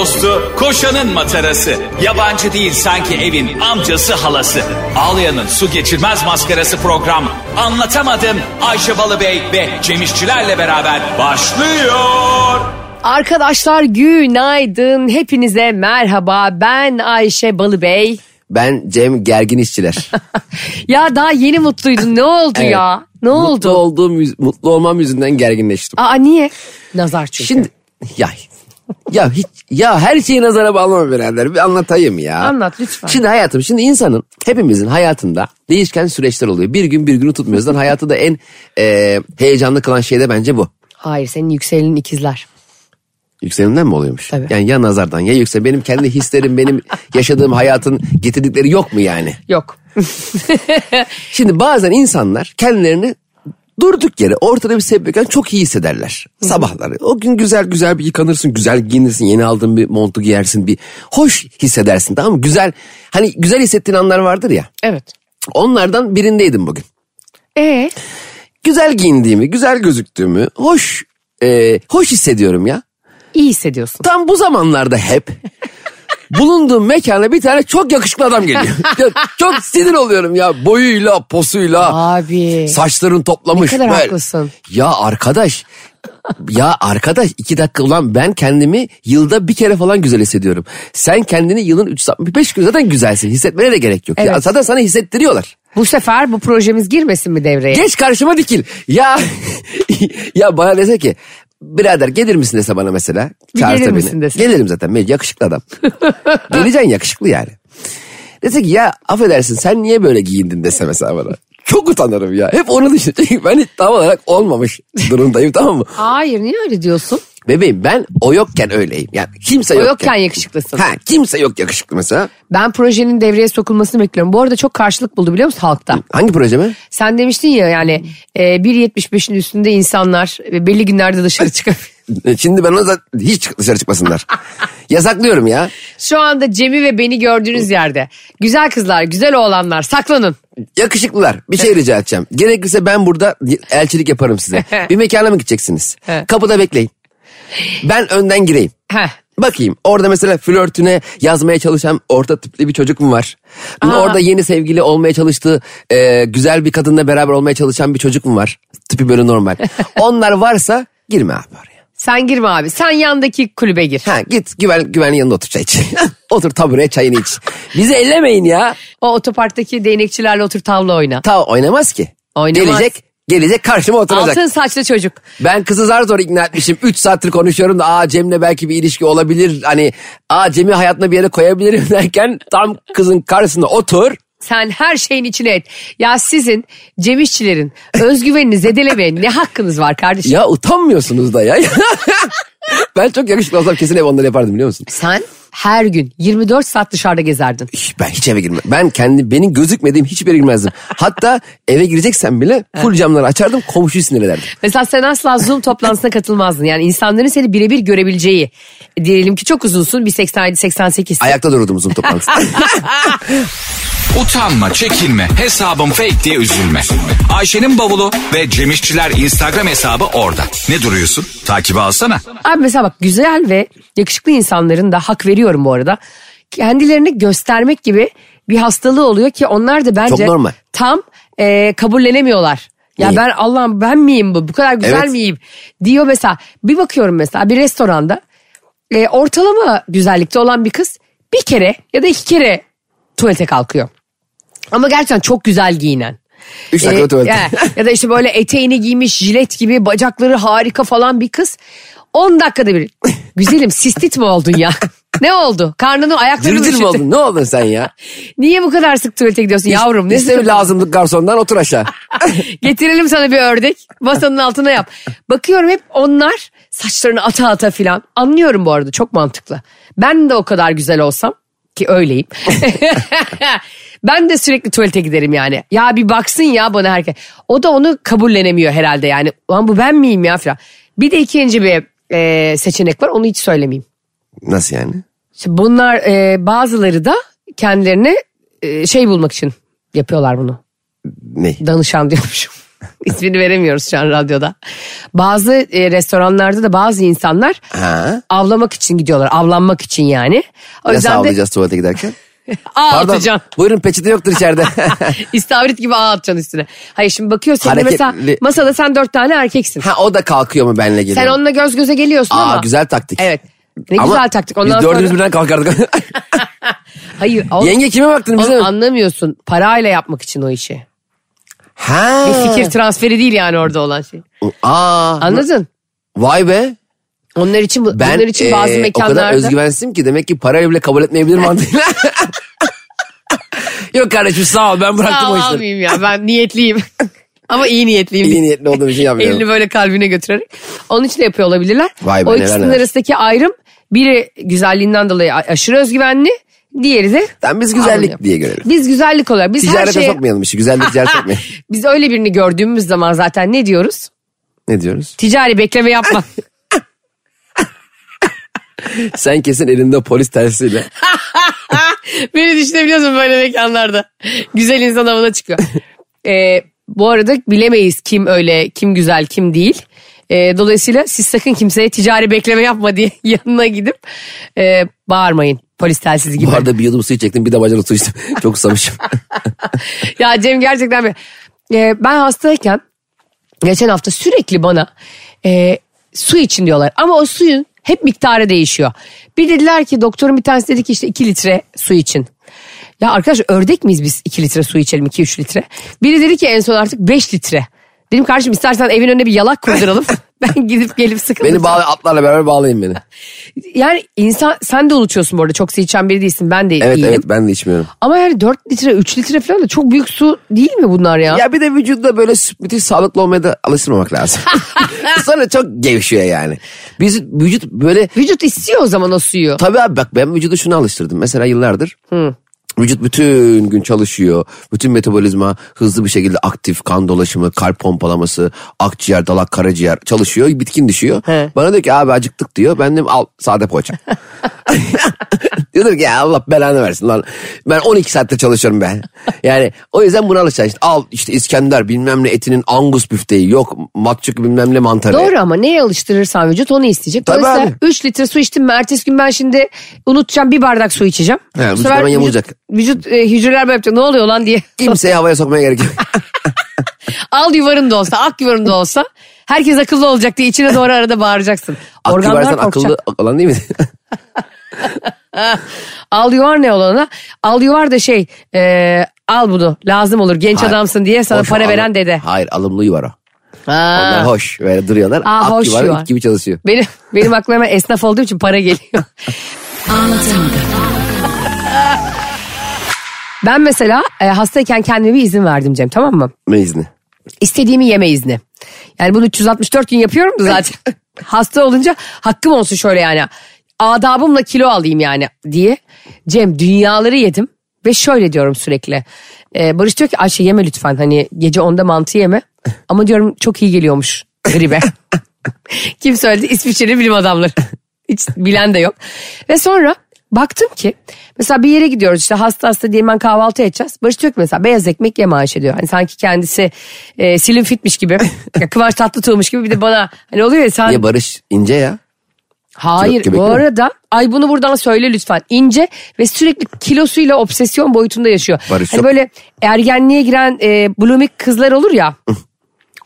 dostu, koşanın matarası. Yabancı değil sanki evin amcası halası. Ağlayan'ın su geçirmez maskarası program. Anlatamadım Ayşe Balıbey ve Cemişçilerle beraber başlıyor. Arkadaşlar günaydın. Hepinize merhaba. Ben Ayşe Balıbey. Ben Cem Gergin İşçiler. Ya daha yeni mutluydun. Ne oldu Evet. ya? Ne Mutlu oldu? olduğum, mutlu olmam yüzünden gerginleştim. Aa niye? Nazar çünkü. Şimdi ya ya hiç ya her şeyi nazara bağlama birader. Bir anlatayım ya. Anlat lütfen. Şimdi hayatım şimdi insanın hepimizin hayatında değişken süreçler oluyor. Bir gün bir günü tutmuyoruz. Zaten hayatı da en e, heyecanlı kılan şey de bence bu. Hayır senin yükselenin ikizler. Yükselimden mi oluyormuş? Tabii. Yani ya nazardan ya yüksel. Benim kendi hislerim benim yaşadığım hayatın getirdikleri yok mu yani? Yok. Şimdi bazen insanlar kendilerini durduk yere ortada bir sebepken çok iyi hissederler. Sabahları o gün güzel güzel bir yıkanırsın, güzel giyinirsin, yeni aldığın bir montu giyersin, bir hoş hissedersin tamam mı? Güzel hani güzel hissettiğin anlar vardır ya. Evet. Onlardan birindeydim bugün. Ee, Güzel giyindiğimi, güzel gözüktüğümü, hoş e, hoş hissediyorum ya. iyi hissediyorsun. Tam bu zamanlarda hep bulunduğum mekana bir tane çok yakışıklı adam geliyor. Ya çok sinir oluyorum ya boyuyla, posuyla. Abi. Saçların toplamış. Ne kadar böyle. haklısın. Ya arkadaş. ya arkadaş iki dakika ulan ben kendimi yılda bir kere falan güzel hissediyorum. Sen kendini yılın 365 gün zaten güzelsin. Hissetmene de gerek yok. Ya Evet. zaten sana hissettiriyorlar. Bu sefer bu projemiz girmesin mi devreye? Geç karşıma dikil. Ya ya bana dese ki birader gelir misin dese bana mesela. Bir gelir beni. misin dese. Gelirim zaten. Yakışıklı adam. Geleceksin yakışıklı yani. Dese ki ya affedersin sen niye böyle giyindin dese mesela bana. Çok utanırım ya. Hep onu düşünüyorum. Çünkü ben hiç tam olarak olmamış durumdayım tamam mı? Hayır niye öyle diyorsun? Bebeğim ben o yokken öyleyim. Yani kimse O yokken. yokken yakışıklısın. Ha, kimse yok yakışıklı mesela. Ben projenin devreye sokulmasını bekliyorum. Bu arada çok karşılık buldu biliyor musun halkta? Hangi proje mi? Sen demiştin ya yani e, 1.75'in üstünde insanlar e, belli günlerde dışarı çıkabilir. Şimdi ben ona hiç dışarı çıkmasınlar. Yasaklıyorum ya. Şu anda Cem'i ve beni gördüğünüz yerde. Güzel kızlar, güzel oğlanlar saklanın. Yakışıklılar bir şey rica edeceğim. Gerekirse ben burada elçilik yaparım size. Bir mekana mı gideceksiniz? Kapıda bekleyin. Ben önden gireyim. Heh. Bakayım orada mesela flörtüne yazmaya çalışan orta tipli bir çocuk mu var? Aa. Orada yeni sevgili olmaya çalıştığı e, güzel bir kadınla beraber olmaya çalışan bir çocuk mu var? Tipi böyle normal. Onlar varsa girme abi oraya. Sen girme abi. Sen yandaki kulübe gir. Ha git güven, güvenli yanında otur çay iç. otur tabureye çayını iç. Bizi ellemeyin ya. O otoparktaki değnekçilerle otur tavla oyna. Ta oynamaz ki. Oynamaz. Gelecek, gelecek karşıma oturacak. Altın saçlı çocuk. Ben kızı zar zor ikna etmişim. 3 saattir konuşuyorum da aa Cem'le belki bir ilişki olabilir. Hani aa Cem'i hayatına bir yere koyabilirim derken tam kızın karşısında otur. Sen her şeyin içine et. Ya sizin Cem İşçilerin özgüvenini zedelemeyen ne hakkınız var kardeşim? Ya utanmıyorsunuz da ya. ben çok yakışıklı olsam kesin ev onları yapardım biliyor musun? Sen her gün 24 saat dışarıda gezerdin. Ben hiç eve girmem. Ben kendi benim gözükmediğim hiçbir yere girmezdim. Hatta eve gireceksem bile full camları açardım komşuyu sinir ederdim. Mesela sen asla Zoom toplantısına katılmazdın. Yani insanların seni birebir görebileceği. Diyelim ki çok uzunsun. Bir 87-88. Ayakta dururdum Zoom toplantısında. Utanma, çekinme, hesabım fake diye üzülme. Ayşe'nin bavulu ve Cemişçiler Instagram hesabı orada. Ne duruyorsun? Takibi alsana. Abi mesela bak güzel ve yakışıklı insanların da hak veriyorum bu arada. Kendilerini göstermek gibi bir hastalığı oluyor ki onlar da bence Çok normal. tam e, kabullenemiyorlar. Ya Neyi? ben Allah'ım ben miyim bu? Bu kadar güzel Evet. miyim? Diyor mesela. Bir bakıyorum mesela bir restoranda e, ortalama güzellikte olan bir kız bir kere ya da iki kere tuvalete kalkıyor. Ama gerçekten çok güzel giyinen. Üç dakika Ee, tuvalete. ya, ya da işte böyle eteğini giymiş jilet gibi bacakları harika falan bir kız. 10 dakikada bir. Güzelim sistit mi oldun ya? Ne oldu? Karnını ayaklarını Cırcır mı oldun? Ne oldun sen ya? Niye bu kadar sık tuvalete gidiyorsun yavrum? Ne İşte bir lazımlık garsondan otur aşağı. Getirelim sana bir ördek. Masanın altına yap. Bakıyorum hep onlar saçlarını ata ata filan. Anlıyorum bu arada çok mantıklı. Ben de o kadar güzel olsam ki öyleyim. ben de sürekli tuvalete giderim yani. Ya bir baksın ya bana herkes. O da onu kabullenemiyor herhalde yani. Lan bu ben miyim ya filan. Bir de ikinci bir e, seçenek var onu hiç söylemeyeyim. Nasıl yani? İşte bunlar e, bazıları da kendilerine e, şey bulmak için yapıyorlar bunu. Ne? Danışan diyormuşum. ismini veremiyoruz şu an radyoda. Bazı e, restoranlarda da bazı insanlar Ha? avlamak için gidiyorlar. Avlanmak için yani. O Nasıl yüzden de avlayacağız tuvalete giderken? ağ Pardon. atacaksın. Buyurun peçete yoktur içeride. İstavrit gibi ağ atacaksın üstüne. Hayır şimdi bakıyorsun Hareketli- mesela masada sen dört tane erkeksin. ha o da kalkıyor mu benle geliyor? Sen onunla göz göze geliyorsun Aa ama. güzel taktik. Evet. Ne Ama güzel taktik. Ondan biz dördümüz sonra... birden kalkardık. Hayır. o- Yenge kime baktın bize? Onu anlamıyorsun. Parayla yapmak için o işi. Ha. Bir fikir transferi değil yani orada olan şey. Aa. Anladın? Vay be. Onlar için Ben bunlar için bazı eee, o mekanlarda. kadar özgüvensizim ki demek ki parayla bile kabul etmeyebilir mantığıyla. Yok kardeşim sağ ol ben bıraktım Sağ o işleri. almayayım ya ben niyetliyim. Ama iyi niyetliyim. İyi niyetli olduğum için yapmıyorum. Elini böyle kalbine götürerek. Onun için de yapıyor olabilirler. Vay be, o ikisinin arasındaki ayrım biri güzelliğinden dolayı aşırı özgüvenli. Diğeri de Tamam, biz güzellik Anlıyorum. diye görelim. Biz güzellik olarak. Biz her Ticarete şeye... sokmayalım işi. Güzellik ticarete sokmayalım. Biz öyle birini gördüğümüz zaman zaten ne diyoruz? ne diyoruz? Ticari bekleme yapma. Sen kesin elinde polis tersiyle. Beni düşünebiliyorsun böyle mekanlarda. Güzel insan avına çıkıyor. Ee, bu arada bilemeyiz kim öyle, kim güzel, kim değil. Ee, dolayısıyla siz sakın kimseye ticari bekleme yapma diye yanına gidip e, bağırmayın. Polis telsizi gibi. Bu arada bir yudum su içecektim bir de bacana su içtim. Çok susamışım. ya Cem gerçekten bir... Ee, ben hastayken geçen hafta sürekli bana e, su için diyorlar. Ama o suyun hep miktarı değişiyor. Bir dediler ki doktorun bir tanesi dedi ki işte 2 litre su için. Ya arkadaş ördek miyiz biz 2 litre su içelim 2-3 litre. Biri dedi ki en son artık 5 litre. Dedim kardeşim istersen evin önüne bir yalak kurduralım. ben gidip gelip sıkıldım. beni bağla, atlarla beraber bağlayın beni. Yani insan sen de unutuyorsun bu arada çok su içen biri değilsin ben de Evet iyiyim. evet ben de içmiyorum. Ama yani 4 litre 3 litre falan da çok büyük su değil mi bunlar ya? Ya bir de vücutta böyle müthiş sağlıklı olmaya da alıştırmamak lazım. Sonra çok gevşiyor yani. Biz vücut böyle Vücut istiyor o zaman o suyu. tabii abi bak ben vücudu şuna alıştırdım. Mesela yıllardır vücut bütün gün çalışıyor. Bütün metabolizma hızlı bir şekilde aktif kan dolaşımı, kalp pompalaması, akciğer, dalak, karaciğer çalışıyor. Bitkin düşüyor. He. Bana diyor ki abi acıktık diyor. Ben dedim al sade poğaça. Diyordur ki ya Allah belanı versin lan. Ben 12 saatte çalışıyorum ben. Yani o yüzden buna alışacaksın. İşte al işte İskender bilmem ne etinin angus büfteği yok matçık bilmem ne mantarı. Doğru ama neye alıştırırsan vücut onu isteyecek. Tabii Dolayısıyla abi. 3 litre su içtim ertesi gün ben şimdi unutacağım bir bardak su içeceğim. He, Bu sefer yamulacak. Vücut, e, hücreler böyle yapacak ne oluyor lan diye. Kimseye havaya sokmaya gerek yok. Al yuvarın da olsa ak yuvarın da olsa herkes akıllı olacak diye içine doğru arada bağıracaksın. Aklı Organlar versen korkacak. akıllı olan değil mi? Al yuvar ne olana? Al yuvar da şey e, al bunu lazım olur genç Hayır. adamsın diye sana Hoş, para alım- veren dede. Hayır alımlı yuvar o. Ha. Onlar hoş böyle duruyorlar. Aa, hoş yuvar yuvar. ip gibi çalışıyor. Benim, benim aklıma esnaf olduğum için para geliyor. ben mesela e, hastayken kendime bir izin verdim Cem tamam mı? Ne izni? İstediğimi yeme izni. Yani bunu 364 gün yapıyorum da zaten. Hasta olunca hakkım olsun şöyle yani. Adabımla kilo alayım yani diye. Cem dünyaları yedim ve şöyle diyorum sürekli. Ee, Barış diyor ki Ayşe yeme lütfen hani gece onda mantı yeme. Ama diyorum çok iyi geliyormuş gribe. Kim söyledi? İsviçreli bilim adamları. Hiç bilen de yok. Ve sonra baktım ki mesela bir yere gidiyoruz işte hasta hasta diye ben kahvaltı edeceğiz. Barış diyor ki mesela beyaz ekmek yeme Ayşe diyor. Hani sanki kendisi e, Slim Fit'miş gibi. ya Kıvanç Tatlıtuğ'muş gibi bir de bana hani oluyor ya sen. Niye Barış ince ya? Hayır bu mi? arada ay bunu buradan söyle lütfen. İnce ve sürekli kilosuyla obsesyon boyutunda yaşıyor. Barış hani çok- böyle ergenliğe giren e, blooming kızlar olur ya.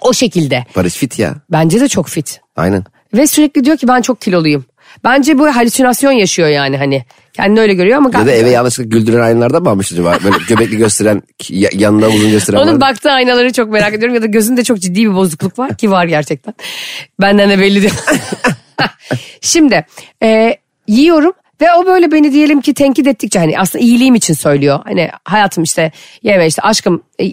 o şekilde. Barış fit ya. Bence de çok fit. Aynen. Ve sürekli diyor ki ben çok kiloluyum. Bence bu halüsinasyon yaşıyor yani hani. Kendini öyle görüyor ama Ya da eve yanlışlıkla güldüren aynalardan mı almış acaba? Böyle göbekli gösteren, ya- yanında uzun gösteren Onun var. baktığı aynaları çok merak ediyorum ya da gözünde çok ciddi bir bozukluk var ki var gerçekten. Benden de belli değil. Şimdi e, yiyorum ve o böyle beni diyelim ki tenkit ettikçe hani aslında iyiliğim için söylüyor. Hani hayatım işte yeme işte aşkım e,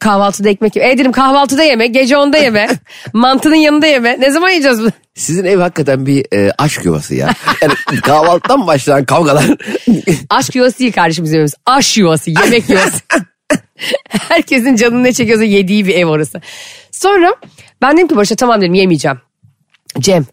kahvaltıda ekmek yeme. E dedim kahvaltıda yeme gece onda yeme mantının yanında yeme ne zaman yiyeceğiz bunu? Sizin ev hakikaten bir e, aşk yuvası ya. Yani kahvaltıdan başlayan kavgalar. Aşk yuvası değil kardeşim bizim evimiz. Aş yuvası, yemek yuvası. Herkesin canını ne çekiyorsa yediği bir ev orası. Sonra ben dedim ki Barış'a tamam dedim yemeyeceğim. Cem,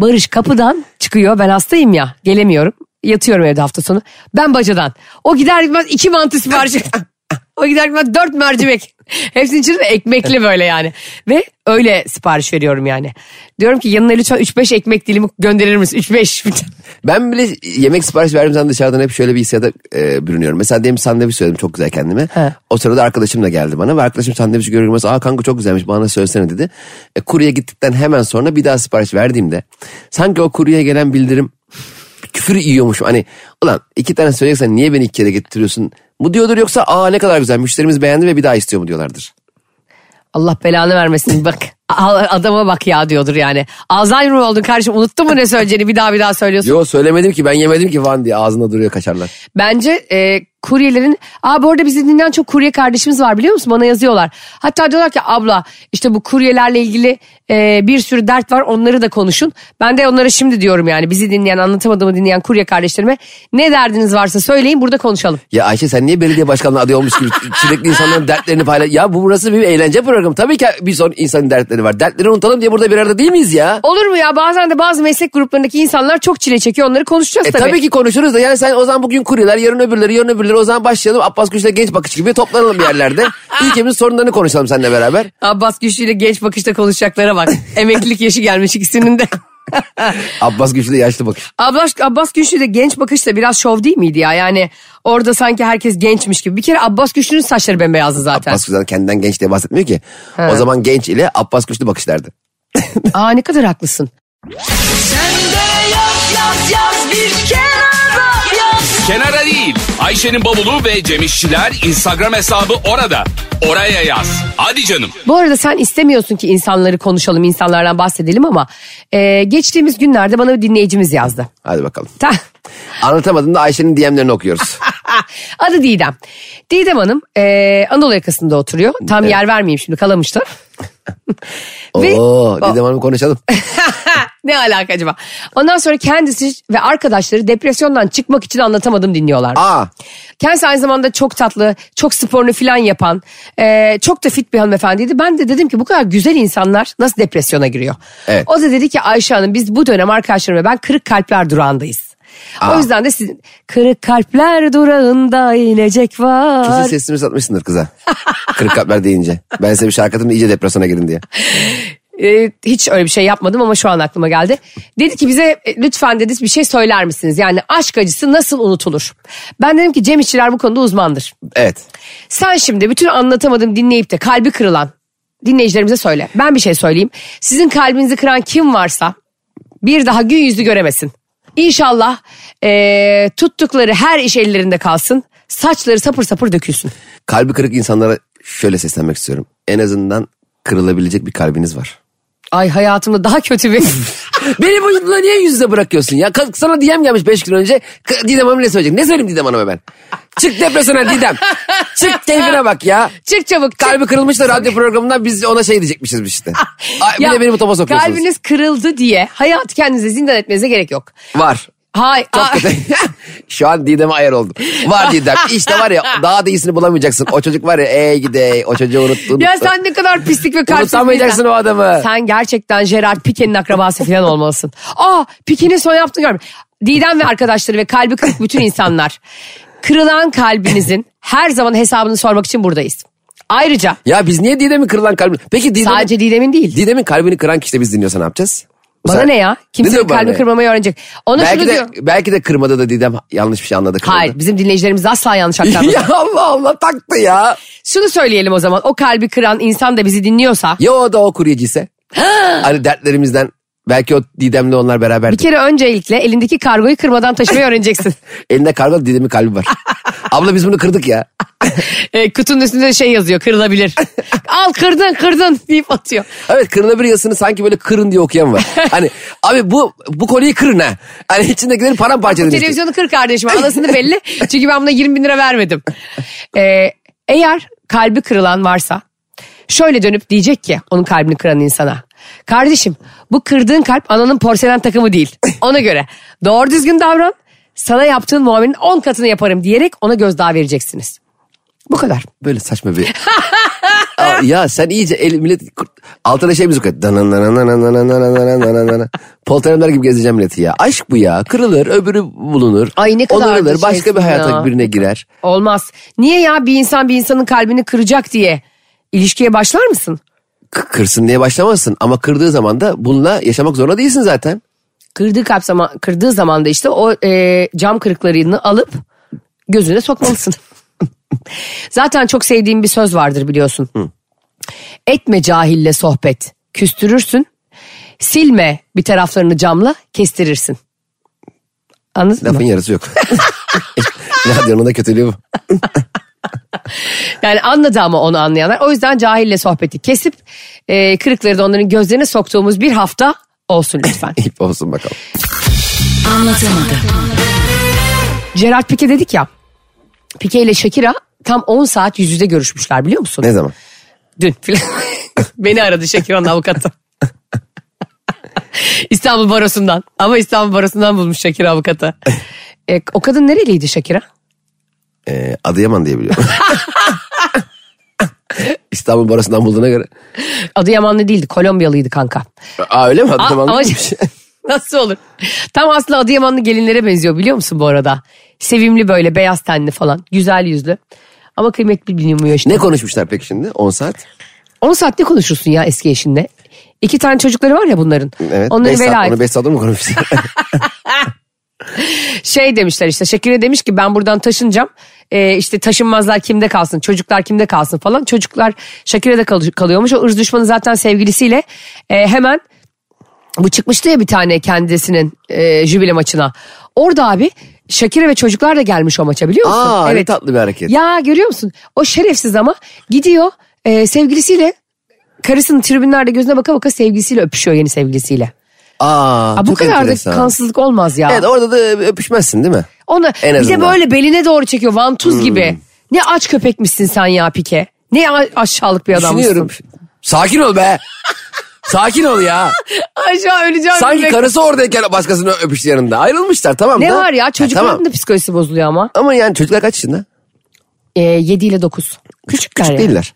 Barış kapıdan çıkıyor. Ben hastayım ya gelemiyorum. Yatıyorum evde hafta sonu. Ben bacadan. O gider gitmez iki mantı sipariş O giderken dört mercimek. Hepsinin içinde de ekmekli böyle yani. Ve öyle sipariş veriyorum yani. Diyorum ki yanına lütfen 3-5 ekmek dilimi gönderir misin? 3-5. Ben bile yemek sipariş verdiğim zaman dışarıdan hep şöyle bir hissiyata e, bürünüyorum. Mesela demin sandviç söyledim çok güzel kendime. He. O sırada arkadaşım da geldi bana ve arkadaşım sandviçi görür görmez aa kanka çok güzelmiş bana söylesene dedi. E, kurye gittikten hemen sonra bir daha sipariş verdiğimde sanki o kuryeye gelen bildirim küfür yiyormuşum. Hani ulan iki tane söyleyeceksen niye beni iki kere getiriyorsun? Bu diyordur yoksa aa ne kadar güzel müşterimiz beğendi ve bir daha istiyor mu diyorlardır. Allah belanı vermesin bak. Adama bak ya diyordur yani. Alzheimer mı oldun kardeşim unuttun mu ne söyleyeceğini bir daha bir daha söylüyorsun. Yo söylemedim ki ben yemedim ki falan diye ağzında duruyor kaşarlar. Bence e, kuryelerin... Aa bu arada bizi dinleyen çok kurye kardeşimiz var biliyor musun? Bana yazıyorlar. Hatta diyorlar ki abla işte bu kuryelerle ilgili e, bir sürü dert var onları da konuşun. Ben de onlara şimdi diyorum yani bizi dinleyen anlatamadığımı dinleyen kurye kardeşlerime ne derdiniz varsa söyleyin burada konuşalım. Ya Ayşe sen niye belediye başkanlığı adayı olmuş gibi sürekli insanların dertlerini paylaş... Ya bu burası bir eğlence programı. Tabii ki bir son insanın dertleri var. Dertleri unutalım diye burada bir arada değil miyiz ya? Olur mu ya bazen de bazı meslek gruplarındaki insanlar çok çile çekiyor onları konuşacağız E tabii. tabii ki konuşuruz da yani sen o zaman bugün kuryeler yarın öbürleri yarın öbürleri o zaman başlayalım Abbas Güç'le genç bakış gibi toplanalım bir yerlerde. Ülkemizin sorunlarını konuşalım seninle beraber. Abbas Güçlü ile genç bakışta konuşacaklara bak. Emeklilik yaşı gelmiş ikisinin de. Abbas Güçlü yaşlı bakış. Abbas, Abbas Güçlü de genç bakışta biraz şov değil miydi ya? Yani orada sanki herkes gençmiş gibi. Bir kere Abbas Güçlü'nün saçları bembeyazdı zaten. Abbas Güçlü kendinden genç diye bahsetmiyor ki. O zaman genç ile Abbas Güçlü bakış derdi. Aa ne kadar haklısın. Kenara değil. Ayşe'nin bavulu ve Cemişçiler Instagram hesabı orada. Oraya yaz. Hadi canım. Bu arada sen istemiyorsun ki insanları konuşalım, insanlardan bahsedelim ama e, geçtiğimiz günlerde bana bir dinleyicimiz yazdı. Hadi bakalım. Ta- Anlatamadım da Ayşe'nin DM'lerini okuyoruz. Adı Didem. Didem Hanım e, Anadolu yakasında oturuyor. Tam yer vermeyeyim şimdi kalamışlar. Ve- Oo, Didem Hanım konuşalım. Ne alaka acaba? Ondan sonra kendisi ve arkadaşları depresyondan çıkmak için anlatamadım dinliyorlar. Aa, Kendisi aynı zamanda çok tatlı, çok sporunu falan yapan, e, çok da fit bir hanımefendiydi. Ben de dedim ki bu kadar güzel insanlar nasıl depresyona giriyor? Evet. O da dedi ki Ayşe Hanım biz bu dönem arkadaşlarım ve ben kırık kalpler durağındayız. Aa. O yüzden de sizin kırık kalpler durağında inecek var. kesin sesimi satmışsındır kıza. Kırık kalpler deyince. Ben size bir şarkı atayım iyice depresyona girin diye. Ee, hiç öyle bir şey yapmadım ama şu an aklıma geldi. Dedi ki bize e, lütfen dedi bir şey söyler misiniz? Yani aşk acısı nasıl unutulur? Ben dedim ki Cem İşçiler bu konuda uzmandır. Evet. Sen şimdi bütün anlatamadım dinleyip de kalbi kırılan dinleyicilerimize söyle. Ben bir şey söyleyeyim. Sizin kalbinizi kıran kim varsa bir daha gün yüzü göremesin. İnşallah eee, tuttukları her iş ellerinde kalsın. Saçları sapır sapır dökülsün. Kalbi kırık insanlara şöyle seslenmek istiyorum. En azından kırılabilecek bir kalbiniz var. Ay hayatımda daha kötü bir... Beni bu yüzden niye yüz yüze bırakıyorsun ya? Ka- Sana DM gelmiş 5 gün önce. K- Didem Hanım ne söyleyecek? Ne söyleyeyim Didem Hanım'a ben? Çık depresyona Didem. Çık keyfine bak ya. çık çabuk. çık. Kalbi kırılmış da radyo programından biz ona şey diyecekmişiz işte. Ay, bir Ya, de beni bu topa sokuyorsunuz. Kalbiniz kırıldı diye hayat kendinize zindan etmenize gerek yok. Var. Hay, Çok kötü. Şu an Didem'e ayar oldum. Var Didem. İşte var ya daha da iyisini bulamayacaksın. O çocuk var ya ey gide o çocuğu unuttun. ya sen ne kadar pislik ve kalpsiz Unutamayacaksın o adamı. Sen gerçekten Gerard Pique'nin akrabası falan olmalısın. Aa Pique'nin son yaptığını görmüyorum. Didem ve arkadaşları ve kalbi kırık bütün insanlar. Kırılan kalbinizin her zaman hesabını sormak için buradayız. Ayrıca Ya biz niye Didem'in kırılan kalbini... Peki Didem'in, sadece Didem'in değil. Didem'in kalbini kıran kişi de biz dinliyorsa ne yapacağız? Bana sefer- ne ya? Kimsenin ne? kırmamayı öğrenecek. Ona Belki şunu de, diyor. belki de kırmada da Didem yanlış bir şey anladı. kırmadı. Hayır bizim dinleyicilerimiz asla yanlış aktarmaz. ya Allah Allah taktı ya. Şunu söyleyelim o zaman o kalbi kıran insan da bizi dinliyorsa Ya o da o kuryeciyse? hani dertlerimizden belki o Didem'le onlar beraber. bir kere öncelikle elindeki kargoyu kırmadan taşımayı öğreneceksin. Elinde kargo Didem'in kalbi var. Abla biz bunu kırdık ya. e, kutunun üstünde de şey yazıyor kırılabilir. Al kırdın kırdın deyip atıyor. Evet kırılabilir yazısını sanki böyle kırın diye okuyan var. Hani abi bu bu kolyeyi kırın ha. Hani içindekileri paramparça edin. Televizyonu kır kardeşim anasını belli. Çünkü ben buna 20 bin lira vermedim. Ee, eğer kalbi kırılan varsa şöyle dönüp diyecek ki onun kalbini kıran insana. Kardeşim bu kırdığın kalp ananın porselen takımı değil. Ona göre doğru düzgün davran. Sana yaptığın muamelenin 10 katını yaparım diyerek ona gözdağı vereceksiniz. Bu kadar. Böyle saçma bir... Aa, ya sen iyice el, millet altına şey müzik. Polteremler gibi gezeceğim milleti ya. Aşk bu ya. Kırılır öbürü bulunur. Ay ne kadar da Onarılır başka bir hayata ya. birine girer. Olmaz. Niye ya bir insan bir insanın kalbini kıracak diye ilişkiye başlar mısın? Kırsın diye başlamazsın ama kırdığı zaman da bununla yaşamak zorunda değilsin zaten. Kırdığı kalp zaman, kırdığı zaman da işte o e, cam kırıklarını alıp gözüne sokmalısın. Zaten çok sevdiğim bir söz vardır biliyorsun. Etme cahille sohbet, küstürürsün. Silme bir taraflarını camla, kestirirsin. Anladın Lafın mı? yarısı yok. Radyonun da kötülüğü bu. Yani anladı ama onu anlayanlar. O yüzden cahille sohbeti kesip e, kırıkları da onların gözlerine soktuğumuz bir hafta olsun lütfen. İp olsun bakalım. Gerard Pique dedik ya. Pique ile Shakira tam 10 saat yüz yüze görüşmüşler biliyor musun? Ne zaman? Dün filan. Beni aradı Shakira'nın avukatı. İstanbul Barosu'ndan. Ama İstanbul Barosu'ndan bulmuş Shakira avukatı. E, o kadın nereliydi Shakira? Ee, Adıyaman diye biliyorum. İstanbul Barası'ndan bulduğuna göre. Adıyamanlı değildi Kolombiyalıydı kanka. Aa öyle mi? A- Adıyaman ama değilmiş. nasıl olur? Tam aslında Adıyamanlı gelinlere benziyor biliyor musun bu arada? Sevimli böyle beyaz tenli falan. Güzel yüzlü. Ama kıymetli bilinmiyor işte. Ne konuşmuşlar peki şimdi 10 saat? 10 saat ne konuşursun ya eski eşinle? İki tane çocukları var ya bunların. Evet. Onları beş saat, velayet. onu 5 saat mı konuşmuşlar? Şey demişler işte Şakir'e demiş ki ben buradan taşınacağım. Ee, işte taşınmazlar kimde kalsın çocuklar kimde kalsın falan. Çocuklar Şakir'e kal- kalıyormuş. O ırz düşmanı zaten sevgilisiyle e, hemen bu çıkmıştı ya bir tane kendisinin e, jübile maçına. Orada abi Şakir'e ve çocuklar da gelmiş o maça biliyor musun? Aa ne tatlı bir hareket. Ya görüyor musun? O şerefsiz ama gidiyor e, sevgilisiyle karısının tribünlerde gözüne baka baka sevgilisiyle öpüşüyor yeni sevgilisiyle. Aa, Aa, bu kadar enteresan. da kansızlık olmaz ya. Evet orada da öpüşmezsin değil mi? Onu En bir de azından. Hmm. böyle beline doğru çekiyor vantuz gibi. Ne aç köpekmişsin sen ya Pike. Ne aşağılık bir adammışsın. Düşünüyorum. Sakin ol be. Sakin ol ya. Aşağı öleceğim. Sanki bilmek- karısı oradayken başkasını öpüştü yanında. Ayrılmışlar tamam Ne da. var ya çocukların tamam. da psikolojisi bozuluyor ama. Ama yani çocuklar kaç yaşında? Ee, 7 ile 9. Küçükler Küçük ya. değiller.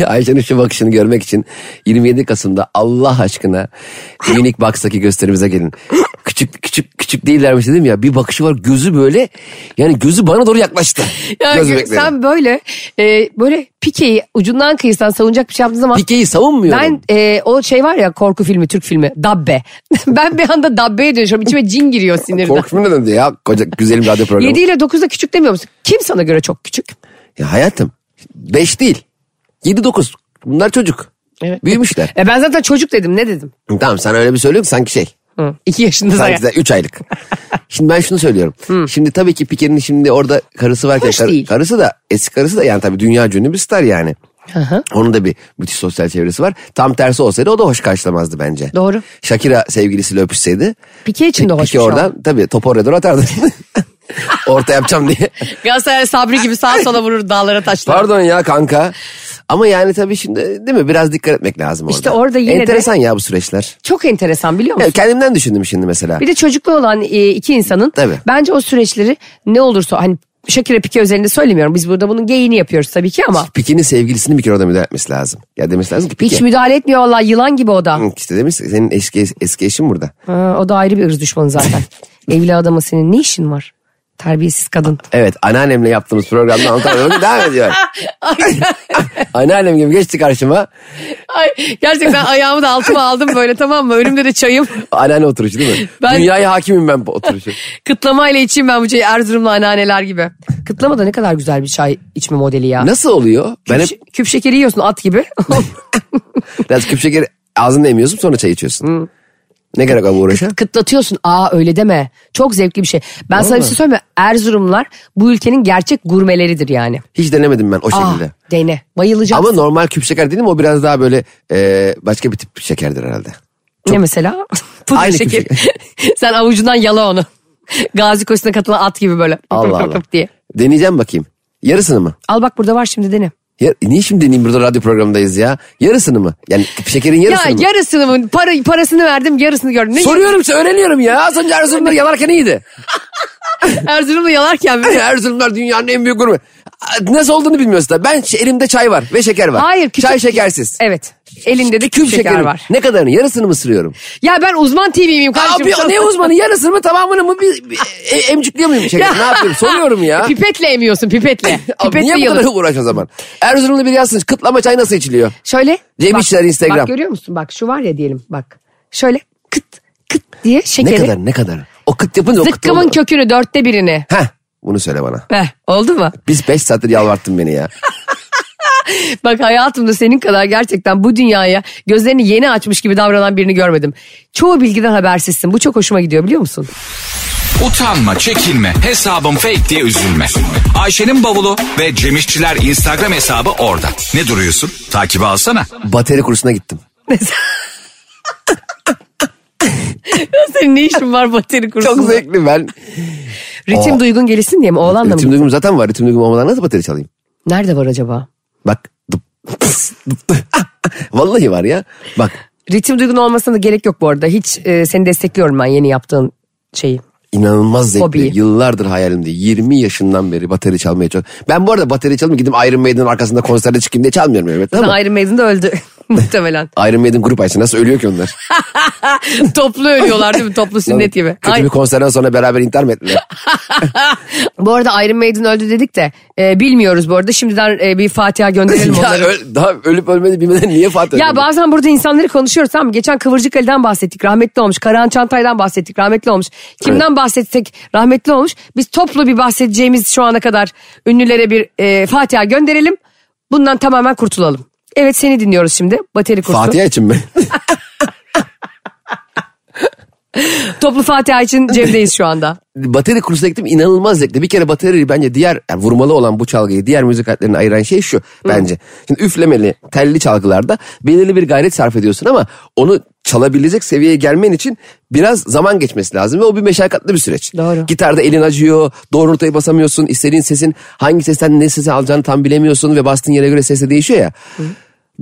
Ayşe'nin şu bakışını görmek için 27 Kasım'da Allah aşkına Unique Box'taki gösterimize gelin. Küçük küçük küçük değillermiş dedim ya bir bakışı var gözü böyle yani gözü bana doğru yaklaştı. Ya Göz gö- bebekleri. sen böyle e, böyle Pike'yi ucundan kıyısan savunacak bir şey yaptığın zaman Pike'yi savunmuyorum. ben e, o şey var ya korku filmi Türk filmi Dabbe. ben bir anda Dabbe'ye dönüşüyorum. İçime cin giriyor sinirden. Korkmuyor neden diye ya koca güzelim radyo programı. 7 ile 9'da küçük demiyor musun? Kim sana göre çok küçük? Ya hayatım 5 değil 7-9 bunlar çocuk. Evet. Büyümüşler. E ben zaten çocuk dedim ne dedim? tamam sen öyle bir söylüyorsun sanki şey. Hı. 2 yaşında Sanki zaten. de 3 aylık. Şimdi ben şunu söylüyorum. Şimdi tabii ki Pike'nin şimdi orada karısı varken kar- değil. karısı da eski karısı da yani tabii dünya ünlü bir star yani. Onun da bir müthiş sosyal çevresi var. Tam tersi olsaydı o da hoş karşılamazdı bence. Doğru. Shakira sevgilisiyle öpüşseydi. Pike için de hoş Pike şey oradan tabii topu oraya doğru atardı. Orta yapacağım diye. Galatasaray Sabri gibi sağa sola vurur dağlara taşlara. Pardon ya kanka. Ama yani tabii şimdi değil mi biraz dikkat etmek lazım orada. İşte orada yine de- Enteresan ya bu süreçler. Çok enteresan biliyor musun? Evet, kendimden düşündüm şimdi mesela. Bir de çocuklu olan e, iki insanın Tabii. bence o süreçleri ne olursa hani Shakira Pike özelinde söylemiyorum. Biz burada bunun geyini yapıyoruz tabii ki ama Pike'nin sevgilisinin bir kere orada müdahale etmesi lazım. Ya demesi lazım ki Pike. hiç müdahale etmiyor vallahi yılan gibi o da. Hı, İşte demiş senin eski, eski eşin burada. Ha, o da ayrı bir ırz düşmanı zaten. Evli adama senin ne işin var? Terbiyesiz kadın. Evet anneannemle yaptığımız programda anlatamıyorum. devam ediyor. Anneannem gibi geçti karşıma. Ay, gerçekten ayağımı da altıma aldım böyle tamam mı? Önümde de çayım. Anneanne oturuşu değil mi? Ben- Dünyaya hakimim ben bu oturuşu. Kıtlamayla içeyim ben bu çayı Erzurumlu anneanneler gibi. Kıtlama da ne kadar güzel bir çay içme modeli ya. Nasıl oluyor? Ben Küp, hep küp şekeri yiyorsun at gibi. biraz küp şekeri ağzında emiyorsun sonra çay içiyorsun. Ne gerek bu uğraşa? Kıtlatıyorsun. Aa öyle deme. Çok zevkli bir şey. Ben sana bir şey söyleyeyim mi? Erzurumlular bu ülkenin gerçek gurmeleridir yani. Hiç denemedim ben o Aa, şekilde. dene. Bayılacaksın. Ama normal küp şeker dedim o biraz daha böyle e, başka bir tip şekerdir herhalde. Ne mesela? Pudra Aynı küp şekeri. Sen avucundan yala onu. Gazi koşusuna katılan at gibi böyle. Allah Allah. diye. Deneyeceğim bakayım. Yarısını mı? Al bak burada var şimdi dene. Ya, niye şimdi deneyeyim burada radyo programındayız ya? Yarısını mı? Yani şekerin Ya yarısını mı? yarısını mı? Para, parasını verdim yarısını gördüm. Ne Soruyorum işte öğreniyorum ya. Az önce Erzurum'da yalarken iyiydi. Erzurum'u yalarken böyle. Erzurumlar dünyanın en büyük gurme. Nasıl olduğunu bilmiyorsun da. Ben elimde çay var ve şeker var. Hayır, küçük- Çay şekersiz. Evet. Elinde de küp şeker şekerim. var. Ne kadarını? Yarısını mı sırıyorum? Ya ben uzman TV miyim kardeşim? Abi ne uzmanı? Yarısını mı tamamını mı? Bir, bir, e, emcikliyor muyum şeker? ne yapıyorum? Soruyorum ya. Pipetle emiyorsun pipetle. Pipetle niye bu kadar uğraş o zaman? Erzurumlu biri yazsın. Kıtlama çay nasıl içiliyor? Şöyle. Cem bak- Instagram. Bak görüyor musun? Bak şu var ya diyelim bak. Şöyle kıt kıt diye Ne şekeri. kadar ne kadar? O kıt yapınca o kıt Zıkkımın kökünü dörtte birini. Heh bunu söyle bana. Heh, oldu mu? Biz 5 saattir yalvarttın beni ya. Bak hayatımda senin kadar gerçekten bu dünyaya gözlerini yeni açmış gibi davranan birini görmedim. Çoğu bilgiden habersizsin. Bu çok hoşuma gidiyor biliyor musun? Utanma, çekinme, hesabım fake diye üzülme. Ayşe'nin bavulu ve Cemişçiler Instagram hesabı orada. Ne duruyorsun? Takibi alsana. Bateri kursuna gittim. Senin ne işin var bateri kursunda? Çok zevkli ben. Ritim Aa. duygun gelişsin diye mi? Oğlanla Ritim mı? duygum zaten var. Ritim duygum olmadan nasıl bateri çalayım? Nerede var acaba? Bak. Dıp, dı. Vallahi var ya. Bak Ritim duygun olmasına da gerek yok bu arada. Hiç e, seni destekliyorum ben yeni yaptığın şeyi. inanılmaz zevkli. Hobi. Yıllardır hayalimde. 20 yaşından beri bateri çalmaya çok. Ben bu arada bateri çalmayayım gidip Iron Maiden'ın arkasında konserde çıkayım diye çalmıyorum elbette ama. Iron Maiden de öldü muhtemelen. Iron Maiden grup ayısı nasıl ölüyor ki onlar? Toplu ölüyorlar değil mi? Toplu sünnet gibi. Kötü Ay, bir konserden sonra beraber intihar mı ettiler? bu arada Iron Maiden öldü dedik de e, bilmiyoruz bu arada. Şimdiden e, bir Fatiha gönderelim ya, onları. öl- daha ölüp ölmedi bilmeden niye Fatih Ya bazen burada insanları konuşuyoruz tamam mı? Geçen Kıvırcık Ali'den bahsettik rahmetli olmuş. Karahan Çantay'dan bahsettik rahmetli olmuş. Kimden bahsetsek rahmetli olmuş. Biz toplu bir bahsedeceğimiz şu ana kadar ünlülere bir e, Fatiha gönderelim. Bundan tamamen kurtulalım. Evet seni dinliyoruz şimdi. Bateri kursu. Fatiha için mi? Toplu Fatiha için Cem'deyiz şu anda. bateri kursuna gittim inanılmaz zevkli. Bir kere bateri bence diğer yani vurmalı olan bu çalgıyı diğer müzik aletlerine ayıran şey şu bence. Şimdi üflemeli telli çalgılarda belirli bir gayret sarf ediyorsun ama onu çalabilecek seviyeye gelmen için biraz zaman geçmesi lazım ve o bir meşakkatli bir süreç. Doğru. Gitarda elin acıyor, doğru notayı basamıyorsun, istediğin sesin hangi sesten ne sesi alacağını tam bilemiyorsun ve bastığın yere göre ses de değişiyor ya.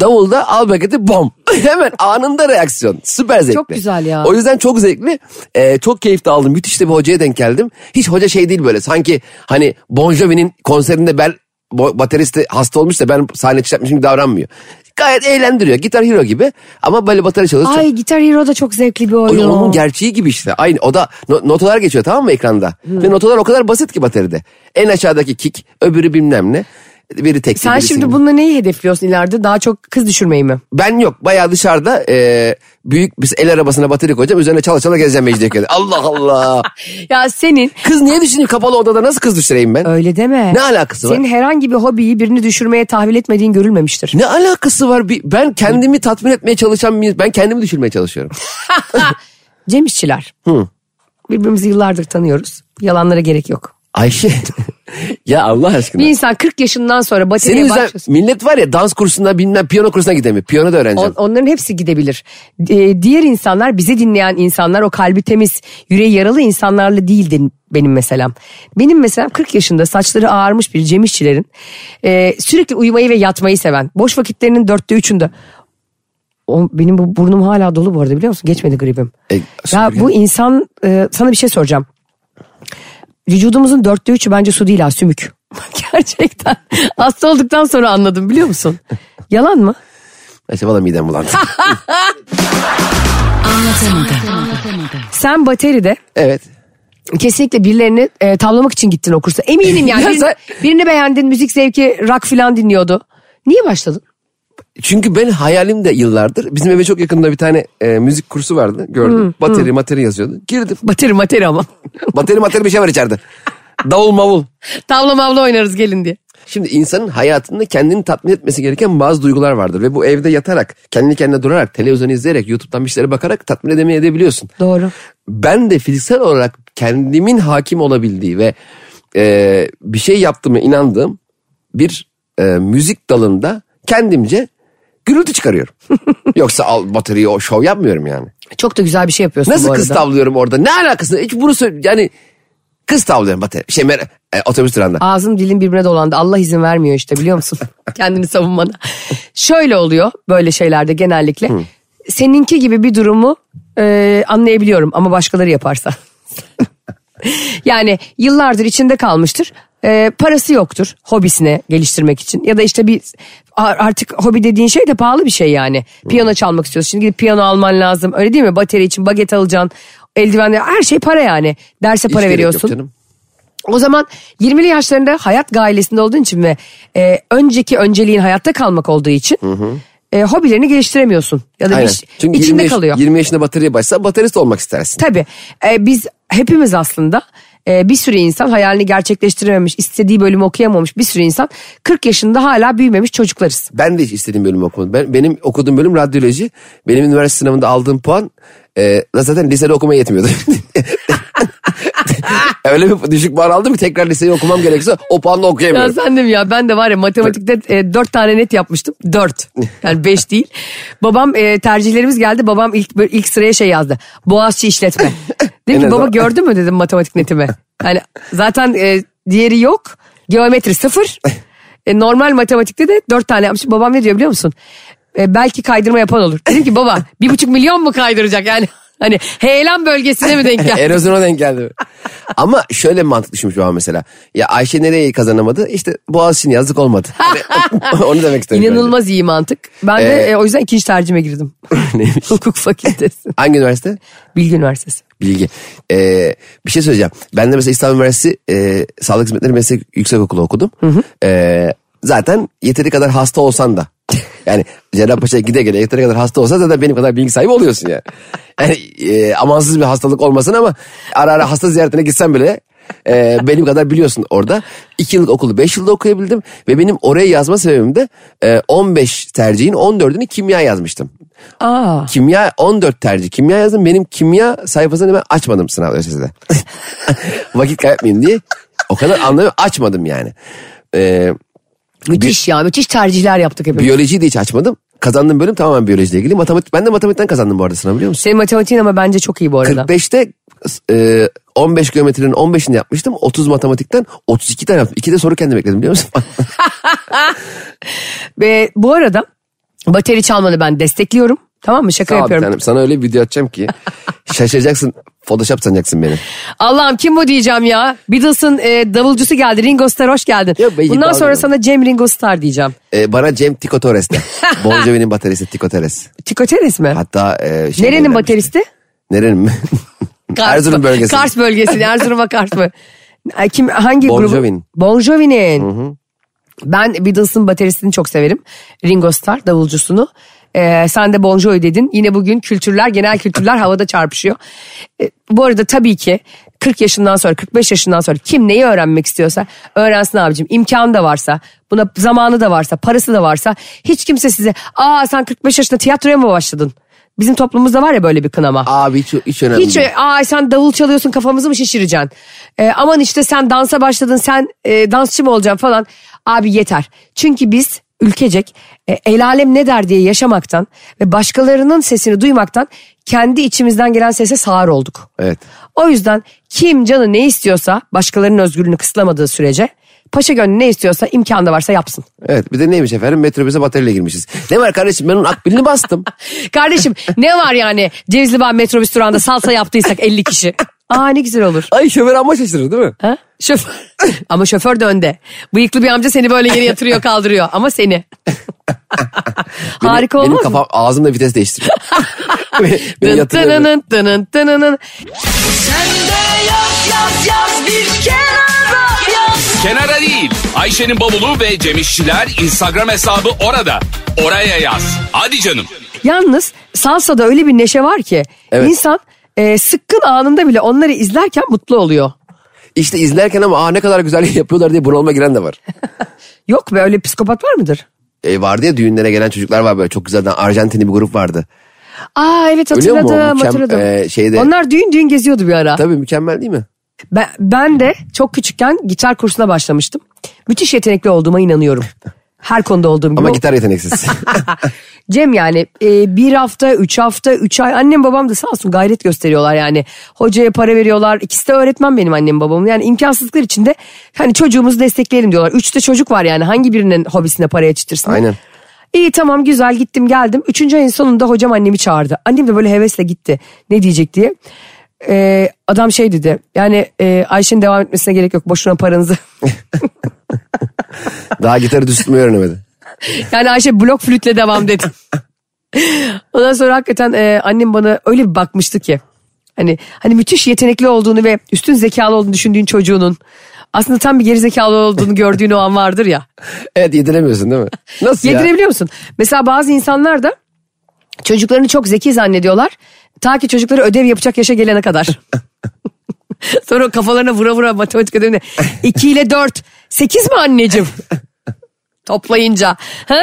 Davulda al paketi bom. Hemen anında reaksiyon. Süper zevkli. Çok güzel ya. O yüzden çok zevkli. Ee, çok keyif de aldım. Müthiş de bir hocaya denk geldim. Hiç hoca şey değil böyle. Sanki hani Bon Jovi'nin konserinde ben bateristi hasta olmuş da ben sahne çıkartmışım gibi davranmıyor. Gayet eğlendiriyor. Gitar Hero gibi. Ama böyle bateri çalıyor. Çok- Ay Gitar Hero da çok zevkli bir oyun. onun, o. onun gerçeği gibi işte. Aynı o da no- notalar geçiyor tamam mı ekranda? Ve notalar o kadar basit ki bateride. En aşağıdaki kick, öbürü bilmem ne. Biri tek. Sen birisi şimdi bununla neyi hedefliyorsun ileride? Daha çok kız düşürmeyi mi? Ben yok bayağı dışarıda e, büyük bir el arabasına bateri koyacağım. Üzerine çala çala gezeceğim Mecidiyeköy'de. Allah Allah. Ya senin Kız niye düşünüyor kapalı odada nasıl kız düşüreyim ben? öyle deme. Ne alakası var? Senin herhangi bir hobiyi birini düşürmeye tahvil etmediğin görülmemiştir. Ne alakası var? Ben kendimi tatmin etmeye çalışan bir ben kendimi düşürmeye çalışıyorum. Cem İşçiler. Birbirimizi yıllardır tanıyoruz. Yalanlara gerek yok. Ayşe ya Allah aşkına. Bir insan 40 yaşından sonra Senin bataryaya yüzünden başlasın. millet var ya dans kursuna bilmem piyano kursuna gidemiyor. Piyano da öğreneceğim. On- onların hepsi gidebilir. Ee, diğer insanlar bizi dinleyen insanlar o kalbi temiz yüreği yaralı insanlarla değildi benim meselem. Benim meselem 40 yaşında saçları ağarmış bir Cem İşçilerin e, sürekli uyumayı ve yatmayı seven boş vakitlerinin dörtte üçünde o, benim bu burnum hala dolu bu arada biliyor musun? Geçmedi gribim. E, ya bu insan e, sana bir şey soracağım. Vücudumuzun dörtte üçü bence su değil ha sümük. Gerçekten. Hasta olduktan sonra anladım biliyor musun? Yalan mı? Ayşe valla midem bulandı. Sen bateride evet. kesinlikle birilerini e, tavlamak için gittin o kursa. Eminim yani. Ya birini, sen- birini beğendin, müzik zevki, rock falan dinliyordu. Niye başladın? Çünkü ben hayalimde yıllardır bizim eve çok yakında bir tane e, müzik kursu vardı gördüm. bateri materi yazıyordu. Girdim. Bateri materi ama. bateri materi bir şey var içeride. Davul mavul. Tavla mavla oynarız gelin diye. Şimdi insanın hayatında kendini tatmin etmesi gereken bazı duygular vardır. Ve bu evde yatarak, kendi kendine durarak, televizyon izleyerek, YouTube'dan bir şeylere bakarak tatmin edemeye edebiliyorsun. Doğru. Ben de fiziksel olarak kendimin hakim olabildiği ve e, bir şey yaptığıma inandığım bir e, müzik dalında kendimce gürültü çıkarıyorum. Yoksa al bataryayı o şov yapmıyorum yani. Çok da güzel bir şey yapıyorsun Nasıl bu kız arada. tavlıyorum orada? Ne alakası? Hiç bunu söyle yani kız tavlıyorum bateri. Şey mer- e, otobüs durağında. Ağzım dilim birbirine dolandı. Allah izin vermiyor işte biliyor musun? Kendini savunmana. Şöyle oluyor böyle şeylerde genellikle. Seninki gibi bir durumu e, anlayabiliyorum ama başkaları yaparsa. Yani yıllardır içinde kalmıştır. Ee, parası yoktur hobisine geliştirmek için. Ya da işte bir ar- artık hobi dediğin şey de pahalı bir şey yani. Piyano çalmak istiyorsun. Şimdi gidip piyano alman lazım. Öyle değil mi? Bateri için baget alacaksın. Eldivenler her şey para yani. Derse Hiç para yok veriyorsun. O zaman 20'li yaşlarında hayat gailesinde olduğun için ve e, önceki önceliğin hayatta kalmak olduğu için e, hobilerini geliştiremiyorsun. Ya da Aynen. bir, Çünkü içinde 20, yaş- kalıyor. 20 yaşında bataryaya başsa baterist olmak istersin. Tabii e, biz hepimiz aslında e, bir sürü insan hayalini gerçekleştirememiş, istediği bölümü okuyamamış bir sürü insan 40 yaşında hala büyümemiş çocuklarız. Ben de hiç istediğim bölümü okumadım. Ben, benim okuduğum bölüm radyoloji. Benim üniversite sınavında aldığım puan e, zaten lisede okumaya yetmiyordu. Öyle bir düşük puan aldım ki tekrar liseyi okumam gerekirse o puanla Ya okuyamıyorum. sen de mi ya ben de var ya matematikte e, 4 tane net yapmıştım. 4 yani 5 değil. Babam e, tercihlerimiz geldi babam ilk böyle ilk sıraya şey yazdı. Boğaziçi işletme. Dedim ki baba gördün mü dedim matematik netimi. Yani zaten e, diğeri yok. Geometri sıfır. E, normal matematikte de 4 tane yapmışım. Babam ne diyor biliyor musun? E, belki kaydırma yapan olur. Dedim ki baba bir buçuk milyon mu kaydıracak yani? Hani heyelan bölgesine mi denk geldi? Erozyona denk geldi. Ama şöyle mantık düşünmüş babam mesela. Ya Ayşe nereye kazanamadı? İşte Boğaziçi'nin yazdık olmadı. Hani onu demek istedim. İnanılmaz iyi mantık. Ben de Ee, e, o yüzden ikinci tercihime girdim. Neymiş? Hukuk fakültesi. Hangi üniversite? Bilgi Üniversitesi. Bilgi. Ee, bir şey söyleyeceğim. Ben de mesela İstanbul Üniversitesi e, Sağlık Hizmetleri Meslek Yüksekokulu okudum. Ee, zaten yeteri kadar hasta olsan da. Yani Cerrahpaşa'ya gide gele yeteri kadar hasta olsan zaten benim kadar bilgi sahibi oluyorsun yani. Yani e, amansız bir hastalık olmasın ama ara ara hasta ziyaretine gitsen bile e, benim kadar biliyorsun orada. İki yıllık okulu beş yılda okuyabildim ve benim oraya yazma sebebim de e, 15 tercihin 14'ünü kimya yazmıştım. Aa. Kimya 14 tercih kimya yazdım. Benim kimya sayfasını ben açmadım sınav ÖSS'de. Vakit kaybetmeyeyim diye. O kadar anlamıyorum açmadım yani. Ee, Müthiş ya müthiş tercihler yaptık hepimiz. biyolojiyi de hiç açmadım. Kazandığım bölüm tamamen biyolojiyle ilgili. Matematik, ben de matematikten kazandım bu arada sınav biliyor musun? Senin matematiğin ama bence çok iyi bu arada. 45'te e, 15 geometrinin 15'ini yapmıştım. 30 matematikten 32 tane yaptım. İki de soru kendim ekledim biliyor musun? Ve bu arada bateri çalmanı ben destekliyorum. Tamam mı? Şaka Sağ yapıyorum. tanem. Sana öyle bir video atacağım ki şaşıracaksın. Photoshop sanacaksın beni. Allah'ım kim bu diyeceğim ya. Beatles'ın e, davulcusu geldi. Ringo Starr hoş geldin. Ya belki Bundan sonra sana Cem Ringo Starr diyeceğim. Ee, bana Cem Tico Torres de. Bon Jovi'nin bataryası Tico Torres. Tico Teres mi? Hatta e, şey Nerenin bateristi? Nerenin mi? Kars Erzurum bölgesi. Kars bölgesi. Erzurum'a Kars mı? Kim, hangi Bon grubu? Jovi'nin. Bon Jovi'nin. Ben Beatles'ın bateristini çok severim. Ringo Starr davulcusunu. Ee, sen de Bon Jovi dedin. Yine bugün kültürler, genel kültürler havada çarpışıyor. Ee, bu arada tabii ki 40 yaşından sonra, 45 yaşından sonra kim neyi öğrenmek istiyorsa öğrensin abicim. İmkanı da varsa, buna zamanı da varsa, parası da varsa hiç kimse size aa sen 45 yaşında tiyatroya mı başladın? Bizim toplumumuzda var ya böyle bir kınama. Abi hiç, hiç önemli Hiç değil. aa sen davul çalıyorsun kafamızı mı şişireceksin? Ee, aman işte sen dansa başladın sen e, dansçı mı olacaksın falan. Abi yeter. Çünkü biz ülkecek e, el alem ne der diye yaşamaktan ve başkalarının sesini duymaktan kendi içimizden gelen sese sağır olduk. Evet. O yüzden kim canı ne istiyorsa başkalarının özgürlüğünü kısıtlamadığı sürece paşa gönlü ne istiyorsa imkanı varsa yapsın. Evet bir de neymiş efendim metrobüse bataryayla girmişiz. Ne var kardeşim ben onun akbilini bastım. Kardeşim ne var yani Cevizli Bağ metrobüs durağında salsa yaptıysak 50 kişi. Aa ne güzel olur. Ay şoför amma şaşırır değil mi? Ha? Şoför. Ama şoför de önde. Bıyıklı bir amca seni böyle yere yatırıyor kaldırıyor ama seni. Harika benim olmaz kafam ağzımda vites değiştiriyor. beni, beni mı? yatırıyor. Tınının tının tınının. Kenara değil. Ayşe'nin bavulu ve Cemişçiler Instagram hesabı orada. Oraya yaz. Hadi canım. Yalnız salsada öyle bir neşe var ki Evet. insan e, sıkkın anında bile onları izlerken mutlu oluyor. İşte izlerken ama aa ne kadar güzel yapıyorlar diye bunalıma giren de var. Yok be öyle psikopat var mıdır? E, vardı ya düğünlere gelen çocuklar var böyle çok güzelden Arjantinli bir grup vardı. Aa evet hatırladım Mükemmel- hatırladım. e, şeyde- Onlar düğün düğün geziyordu bir ara. Tabii mükemmel değil mi? Ben, ben de çok küçükken gitar kursuna başlamıştım. Müthiş yetenekli olduğuma inanıyorum. Her konuda olduğum gibi. Ama gitar yeteneksiz. Cem yani e, bir hafta, üç hafta, üç ay annem babam da sağ olsun gayret gösteriyorlar yani. Hocaya para veriyorlar. İkisi de öğretmen benim annem babamın. Yani imkansızlıklar içinde hani çocuğumuzu destekleyelim diyorlar. Üçte çocuk var yani hangi birinin hobisine para yetiştirsin? Aynen. İyi tamam güzel gittim geldim. Üçüncü ayın sonunda hocam annemi çağırdı. Annem de böyle hevesle gitti. Ne diyecek diye. E, adam şey dedi yani e, Ayşe'nin devam etmesine gerek yok boşuna paranızı. Daha gitarı düz tutmayı öğrenemedi. yani Ayşe blok flütle devam dedi. Ondan sonra hakikaten e, annem bana öyle bir bakmıştı ki. Hani hani müthiş yetenekli olduğunu ve üstün zekalı olduğunu düşündüğün çocuğunun aslında tam bir geri zekalı olduğunu gördüğün o an vardır ya. Evet yediremiyorsun değil mi? Nasıl ya? Yedirebiliyor musun? Mesela bazı insanlar da çocuklarını çok zeki zannediyorlar. Ta ki çocukları ödev yapacak yaşa gelene kadar. Sonra kafalarına vura vura matematik ödevine. 2 ile 4. 8 mi anneciğim? Toplayınca. Ha?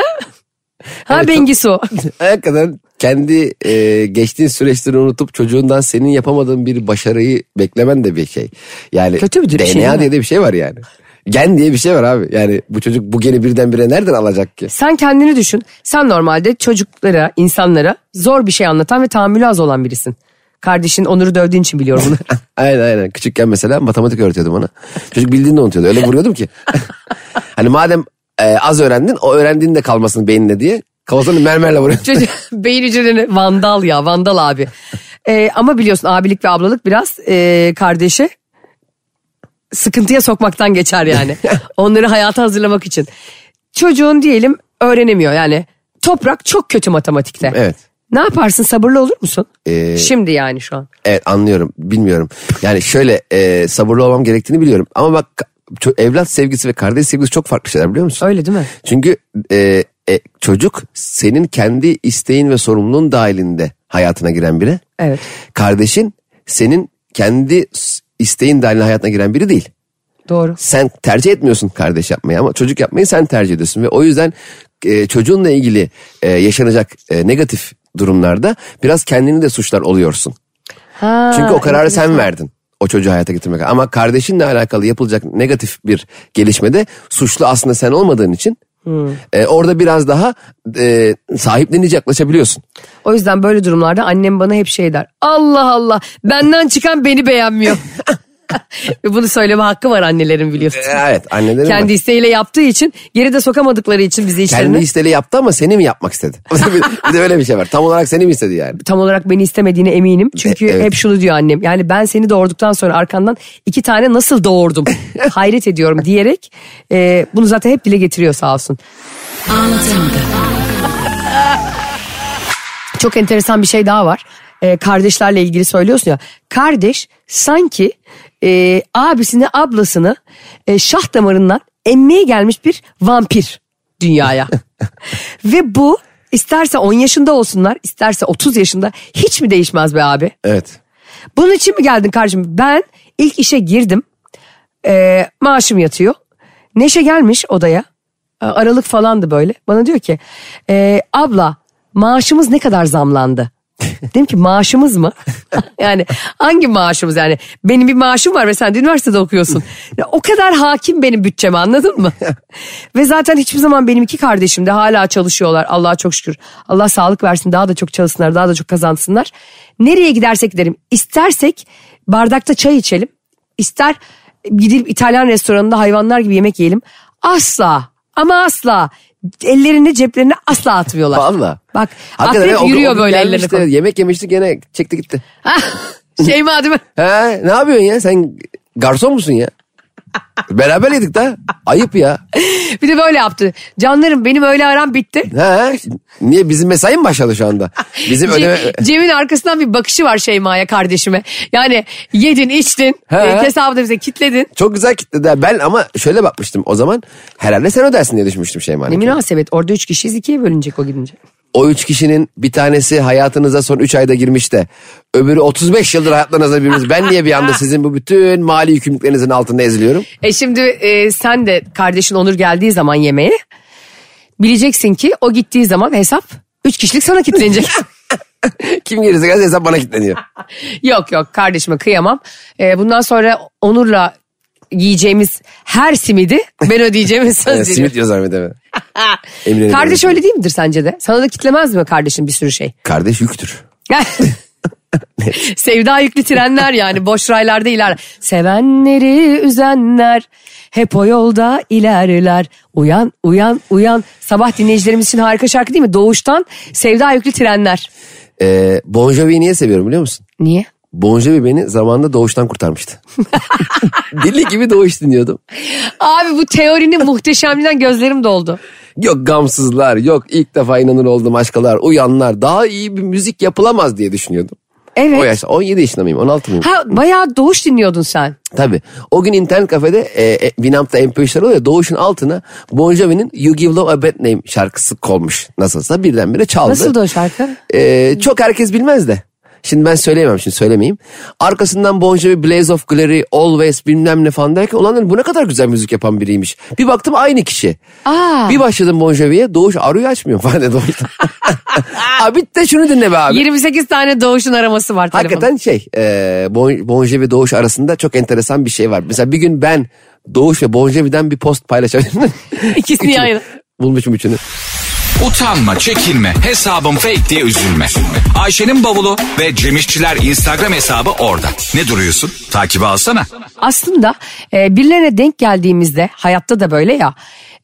Ha Evet, Bengisu. Hakikaten kendi e, geçtiğin süreçleri unutup çocuğundan senin yapamadığın bir başarıyı beklemen de bir şey. Yani Kötü bir DNA şey diye de bir şey var yani. Gen diye bir şey var abi. Yani bu çocuk bu geni birdenbire nereden alacak ki? Sen kendini düşün. Sen normalde çocuklara, insanlara zor bir şey anlatan ve tahammülü az olan birisin. Kardeşin Onur'u dövdüğün için biliyorum bunu. aynen aynen. Küçükken mesela matematik öğretiyordum ona. Çocuk bildiğini unutuyordu. Öyle vuruyordum ki. hani madem e, az öğrendin o öğrendiğin de kalmasın beyninde diye kafasını mermerle vuruyor. Çocuk beyin hücrelerini vandal ya vandal abi. Ee, ama biliyorsun abilik ve ablalık biraz e, kardeşi sıkıntıya sokmaktan geçer yani. Onları hayata hazırlamak için. Çocuğun diyelim öğrenemiyor yani. Toprak çok kötü matematikte. Evet. Ne yaparsın sabırlı olur musun? Ee, Şimdi yani şu an. Evet anlıyorum bilmiyorum. Yani şöyle e, sabırlı olmam gerektiğini biliyorum. Ama bak evlat sevgisi ve kardeş sevgisi çok farklı şeyler biliyor musun? Öyle değil mi? Çünkü e, e, çocuk senin kendi isteğin ve sorumluluğun dahilinde hayatına giren biri. Evet. Kardeşin senin kendi isteğin dahilinde hayatına giren biri değil. Doğru. Sen tercih etmiyorsun kardeş yapmayı ama çocuk yapmayı sen tercih ediyorsun. Ve o yüzden e, çocuğunla ilgili e, yaşanacak e, negatif durumlarda biraz kendini de suçlar oluyorsun. Ha, Çünkü o kararı sen enteresan. verdin. O çocuğu hayata getirmek. Ama kardeşinle alakalı yapılacak negatif bir gelişmede suçlu aslında sen olmadığın için e, orada biraz daha e, sahiplenici yaklaşabiliyorsun. O yüzden böyle durumlarda annem bana hep şey der. Allah Allah benden çıkan beni beğenmiyor. Bunu söyleme hakkı var annelerin biliyorsun. E, evet annelerin Kendi var. isteğiyle yaptığı için geride sokamadıkları için bizi işlerini. kendi isteğiyle yaptı ama seni mi yapmak istedi? bir de öyle bir şey var. Tam olarak seni mi istedi yani? Tam olarak beni istemediğine eminim. Çünkü E, evet. hep şunu diyor annem. Yani ben seni doğurduktan sonra arkandan iki tane nasıl doğurdum hayret ediyorum diyerek e, bunu zaten hep dile getiriyor sağ olsun. Çok enteresan bir şey daha var. E, kardeşlerle ilgili söylüyorsun ya. Kardeş sanki e, abisini ablasını e, şah damarından emmeye gelmiş bir vampir dünyaya. Ve bu isterse 10 yaşında olsunlar isterse 30 yaşında hiç mi değişmez be abi? Evet. Bunun için mi geldin kardeşim? Ben ilk işe girdim. Ee, maaşım yatıyor. Neşe gelmiş odaya. Ee, Aralık falandı böyle. Bana diyor ki "Ee, abla maaşımız ne kadar zamlandı? Dedim ki maaşımız mı? yani hangi maaşımız yani? Benim bir maaşım var ve sen de üniversitede okuyorsun. Ya, o kadar hakim benim bütçeme anladın mı? ve zaten hiçbir zaman benim iki kardeşim de hala çalışıyorlar. Allah'a çok şükür. Allah sağlık versin daha da çok çalışsınlar daha da çok kazansınlar. Nereye gidersek gidelim. İstersek bardakta çay içelim. İster gidip İtalyan restoranında hayvanlar gibi yemek yiyelim. Asla ama asla ellerini ceplerine asla atmıyorlar. Valla. Bak Hakikaten akrep o- o yürüyor gün böyle gelmişti, ellerini. Yemek yemiştik gene çekti gitti. şey mi değil mi? He, ne yapıyorsun ya sen garson musun ya? Beraber yedik de ayıp ya. Bir de böyle yaptı. Canlarım benim öyle aram bitti. He, niye bizim mesai mi başladı şu anda? Bizim ödeme... Ce- Cem'in arkasından bir bakışı var Şeyma'ya kardeşime. Yani yedin içtin He. e, hesabı da bize kitledin. Çok güzel kitledi. Ben ama şöyle bakmıştım o zaman. Herhalde sen ödersin diye düşünmüştüm Şeyma. Ne münasebet orada üç kişiyiz ikiye bölünecek o gidince. O üç kişinin bir tanesi hayatınıza son üç ayda girmiş de öbürü 35 yıldır hayatlarınızda birbiriniz. Ben niye bir anda sizin bu bütün mali yükümlülüklerinizin altında eziliyorum? E şimdi e, sen de kardeşin Onur geldiği zaman yemeğe bileceksin ki o gittiği zaman hesap üç kişilik sana kitlenecek. Kim gelirse gelse hesap bana kilitleniyor. yok yok kardeşime kıyamam. E, bundan sonra Onur'la yiyeceğimiz her simidi ben ödeyeceğimi söz veriyorum. simit diyor zahmet evet. Kardeş öyle. öyle değil midir sence de? Sana da kitlemez mi kardeşin bir sürü şey? Kardeş yüktür. Sevda yüklü trenler yani boş raylarda iler. Sevenleri üzenler hep o yolda ilerler. Uyan uyan uyan. Sabah dinleyicilerimiz için harika şarkı değil mi? Doğuştan sevda yüklü trenler. Ee, bon Jovi'yi niye seviyorum biliyor musun? Niye? Bon Jovi beni zamanında doğuştan kurtarmıştı. Deli gibi doğuş dinliyordum. Abi bu teorinin muhteşemliğinden gözlerim doldu. Yok gamsızlar, yok ilk defa inanır oldum aşkalar, uyanlar. Daha iyi bir müzik yapılamaz diye düşünüyordum. Evet. O yaşta 17 yaşında mıyım 16 mıyım? Ha bayağı doğuş dinliyordun sen. Tabii. O gün internet kafede e, e, Winamp'ta MP3'ler oluyor. Doğuş'un altına Bon Jovi'nin You Give Love a Bad Name şarkısı konmuş. Nasılsa birdenbire çaldı. Nasıldı o şarkı? E, çok herkes bilmez de. Şimdi ben söyleyemem şimdi söylemeyeyim. Arkasından Bon Jovi, Blaze of Glory, Always bilmem ne falan derken ulan dedim, bu ne kadar güzel müzik yapan biriymiş. Bir baktım aynı kişi. Aa. Bir başladım Bon Jovi'ye Doğuş arıyor açmıyor falan dedi. abi de şunu dinle be abi. 28 tane doğuşun araması var telefonda. Hakikaten şey e, bon, bon Jovi Doğuş arasında çok enteresan bir şey var. Mesela bir gün ben Doğuş ve Bon Jovi'den bir post paylaşabilirim. İkisini yana. Bulmuşum üçünü. Utanma, çekinme, hesabım fake diye üzülme. Ayşe'nin bavulu ve Cemişçiler Instagram hesabı orada. Ne duruyorsun? Takibi alsana. Aslında e, birilerine denk geldiğimizde hayatta da böyle ya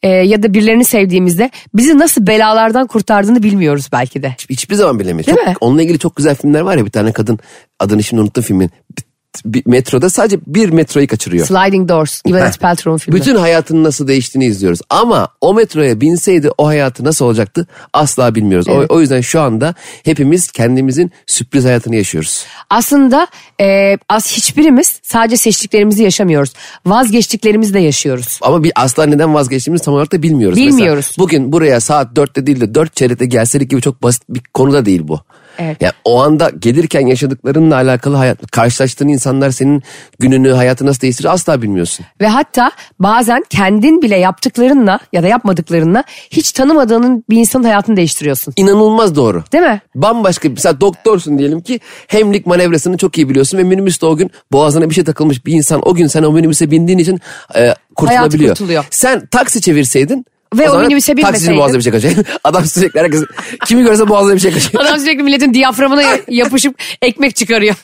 e, ya da birilerini sevdiğimizde bizi nasıl belalardan kurtardığını bilmiyoruz belki de. Hiçbir zaman bilemeyiz. Değil Çok- mi? Onunla ilgili çok güzel filmler var ya bir tane kadın adını şimdi unuttum filmin. Bir, bir metroda sadece bir metroyu kaçırıyor. Sliding Doors, Gwyneth Paltrow'un filmi. Bütün hayatının nasıl değiştiğini izliyoruz. Ama o metroya binseydi o hayatı nasıl olacaktı asla bilmiyoruz. Evet. O, o yüzden şu anda hepimiz kendimizin sürpriz hayatını yaşıyoruz. Aslında e, az hiçbirimiz sadece seçtiklerimizi yaşamıyoruz. Vazgeçtiklerimizi de yaşıyoruz. Ama bir asla neden vazgeçtiğimizi tam olarak da bilmiyoruz. Bilmiyoruz. Mesela bugün buraya saat dörtte değil de dört çeyrekte gelseydik gibi çok basit bir konu da değil bu. Evet. Yani o anda gelirken yaşadıklarınla alakalı hayat, karşılaştığın insanlar senin gününü, hayatı nasıl değiştirir asla bilmiyorsun. Ve hatta bazen kendin bile yaptıklarınla ya da yapmadıklarınla hiç tanımadığın bir insanın hayatını değiştiriyorsun. İnanılmaz doğru. Değil mi? Bambaşka mesela doktorsun diyelim ki hemlik manevrasını çok iyi biliyorsun ve minibüste o gün boğazına bir şey takılmış bir insan o gün sen o minibüse bindiğin için e, kurtulabiliyor. kurtuluyor. Sen taksi çevirseydin Ve o zaman minibüse Taksinin binmeseydin. boğazına bir şey kaçıyor. Adam sürekli herkes kimi görse boğazına bir şey kaçıyor. Adam sürekli milletin diyaframına yapışıp ekmek çıkarıyor.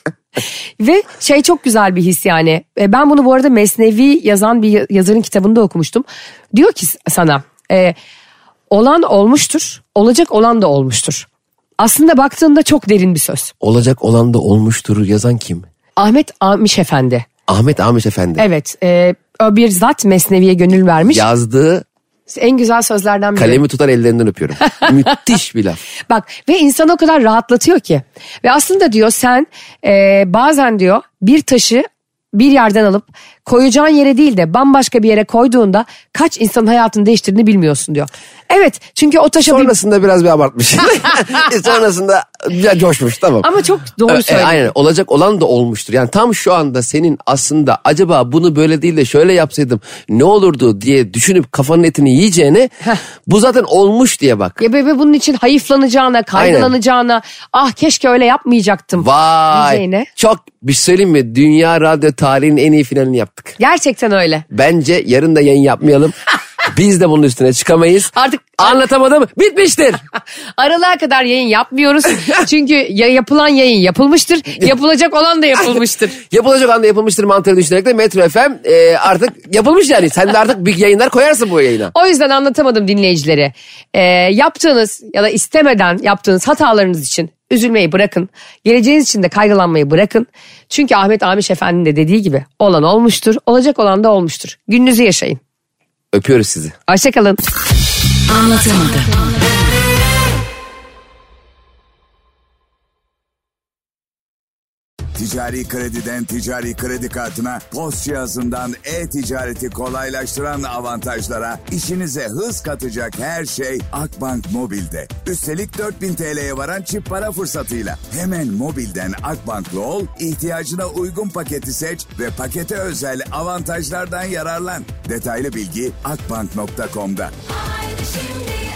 Ve şey çok güzel bir his yani. E, Ben bunu bu arada Mesnevi yazan bir yazarın kitabında okumuştum. Diyor ki sana e, olan olmuştur, olacak olan da olmuştur. Aslında baktığında çok derin bir söz. Olacak olan da olmuştur yazan kim? Ahmet Amiş Efendi. Ahmet Ahmet Efendi. Evet e, o bir zat Mesnevi'ye gönül vermiş. Yazdığı En güzel sözlerden biri. kalemi tutar ellerinden öpüyorum. Müthiş bir laf. Bak ve insanı o kadar rahatlatıyor ki. Ve aslında diyor sen e, bazen diyor bir taşı bir yerden alıp koyacağın yere değil de bambaşka bir yere koyduğunda kaç insanın hayatını değiştirdiğini bilmiyorsun diyor. Evet çünkü o taşa bir... Sonrasında biraz bir abartmış. Sonrasında biraz coşmuş tamam. Ama çok doğru E, söylüyor. aynen olacak olan da olmuştur. Yani tam şu anda senin aslında acaba bunu böyle değil de şöyle yapsaydım ne olurdu diye düşünüp kafanın etini yiyeceğine bu zaten olmuş diye bak. Ya bebe bunun için hayıflanacağına, kaygılanacağına, ah keşke öyle yapmayacaktım. Vay diyeceğine. çok bir şey söyleyeyim mi? Dünya radyo tarihinin en iyi finalini yaptık. Gerçekten öyle. Bence yarın da yayın yapmayalım. Biz de bunun üstüne çıkamayız. Artık Anlatamadım bitmiştir. aralığa kadar yayın yapmıyoruz. Çünkü ya yapılan yayın yapılmıştır, yapılacak olan da yapılmıştır. Yapılacak anda yapılmıştır mantığını düşünerek de Metro FM e, artık yapılmış yani. Sen de artık bir yayınlar koyarsın bu yayına. O yüzden anlatamadım dinleyicilere. Ee, yaptığınız ya da istemeden yaptığınız hatalarınız için üzülmeyi bırakın. Geleceğiniz için de kaygılanmayı bırakın. Çünkü Ahmet Amiş Efendi'nin de dediği gibi olan olmuştur, olacak olan da olmuştur. Gününüzü yaşayın. Öpüyoruz sizi. Hoşçakalın. Anlatamadım. Ticari krediden ticari kredi kartına, post cihazından e-ticareti kolaylaştıran avantajlara, işinize hız katacak her şey Akbank Mobil'de. Üstelik 4000 TL'ye varan çip para fırsatıyla. Hemen mobilden Akbank'lı ol, ihtiyacına uygun paketi seç ve pakete özel avantajlardan yararlan. Detaylı bilgi akbank.com'da. Haydi şimdi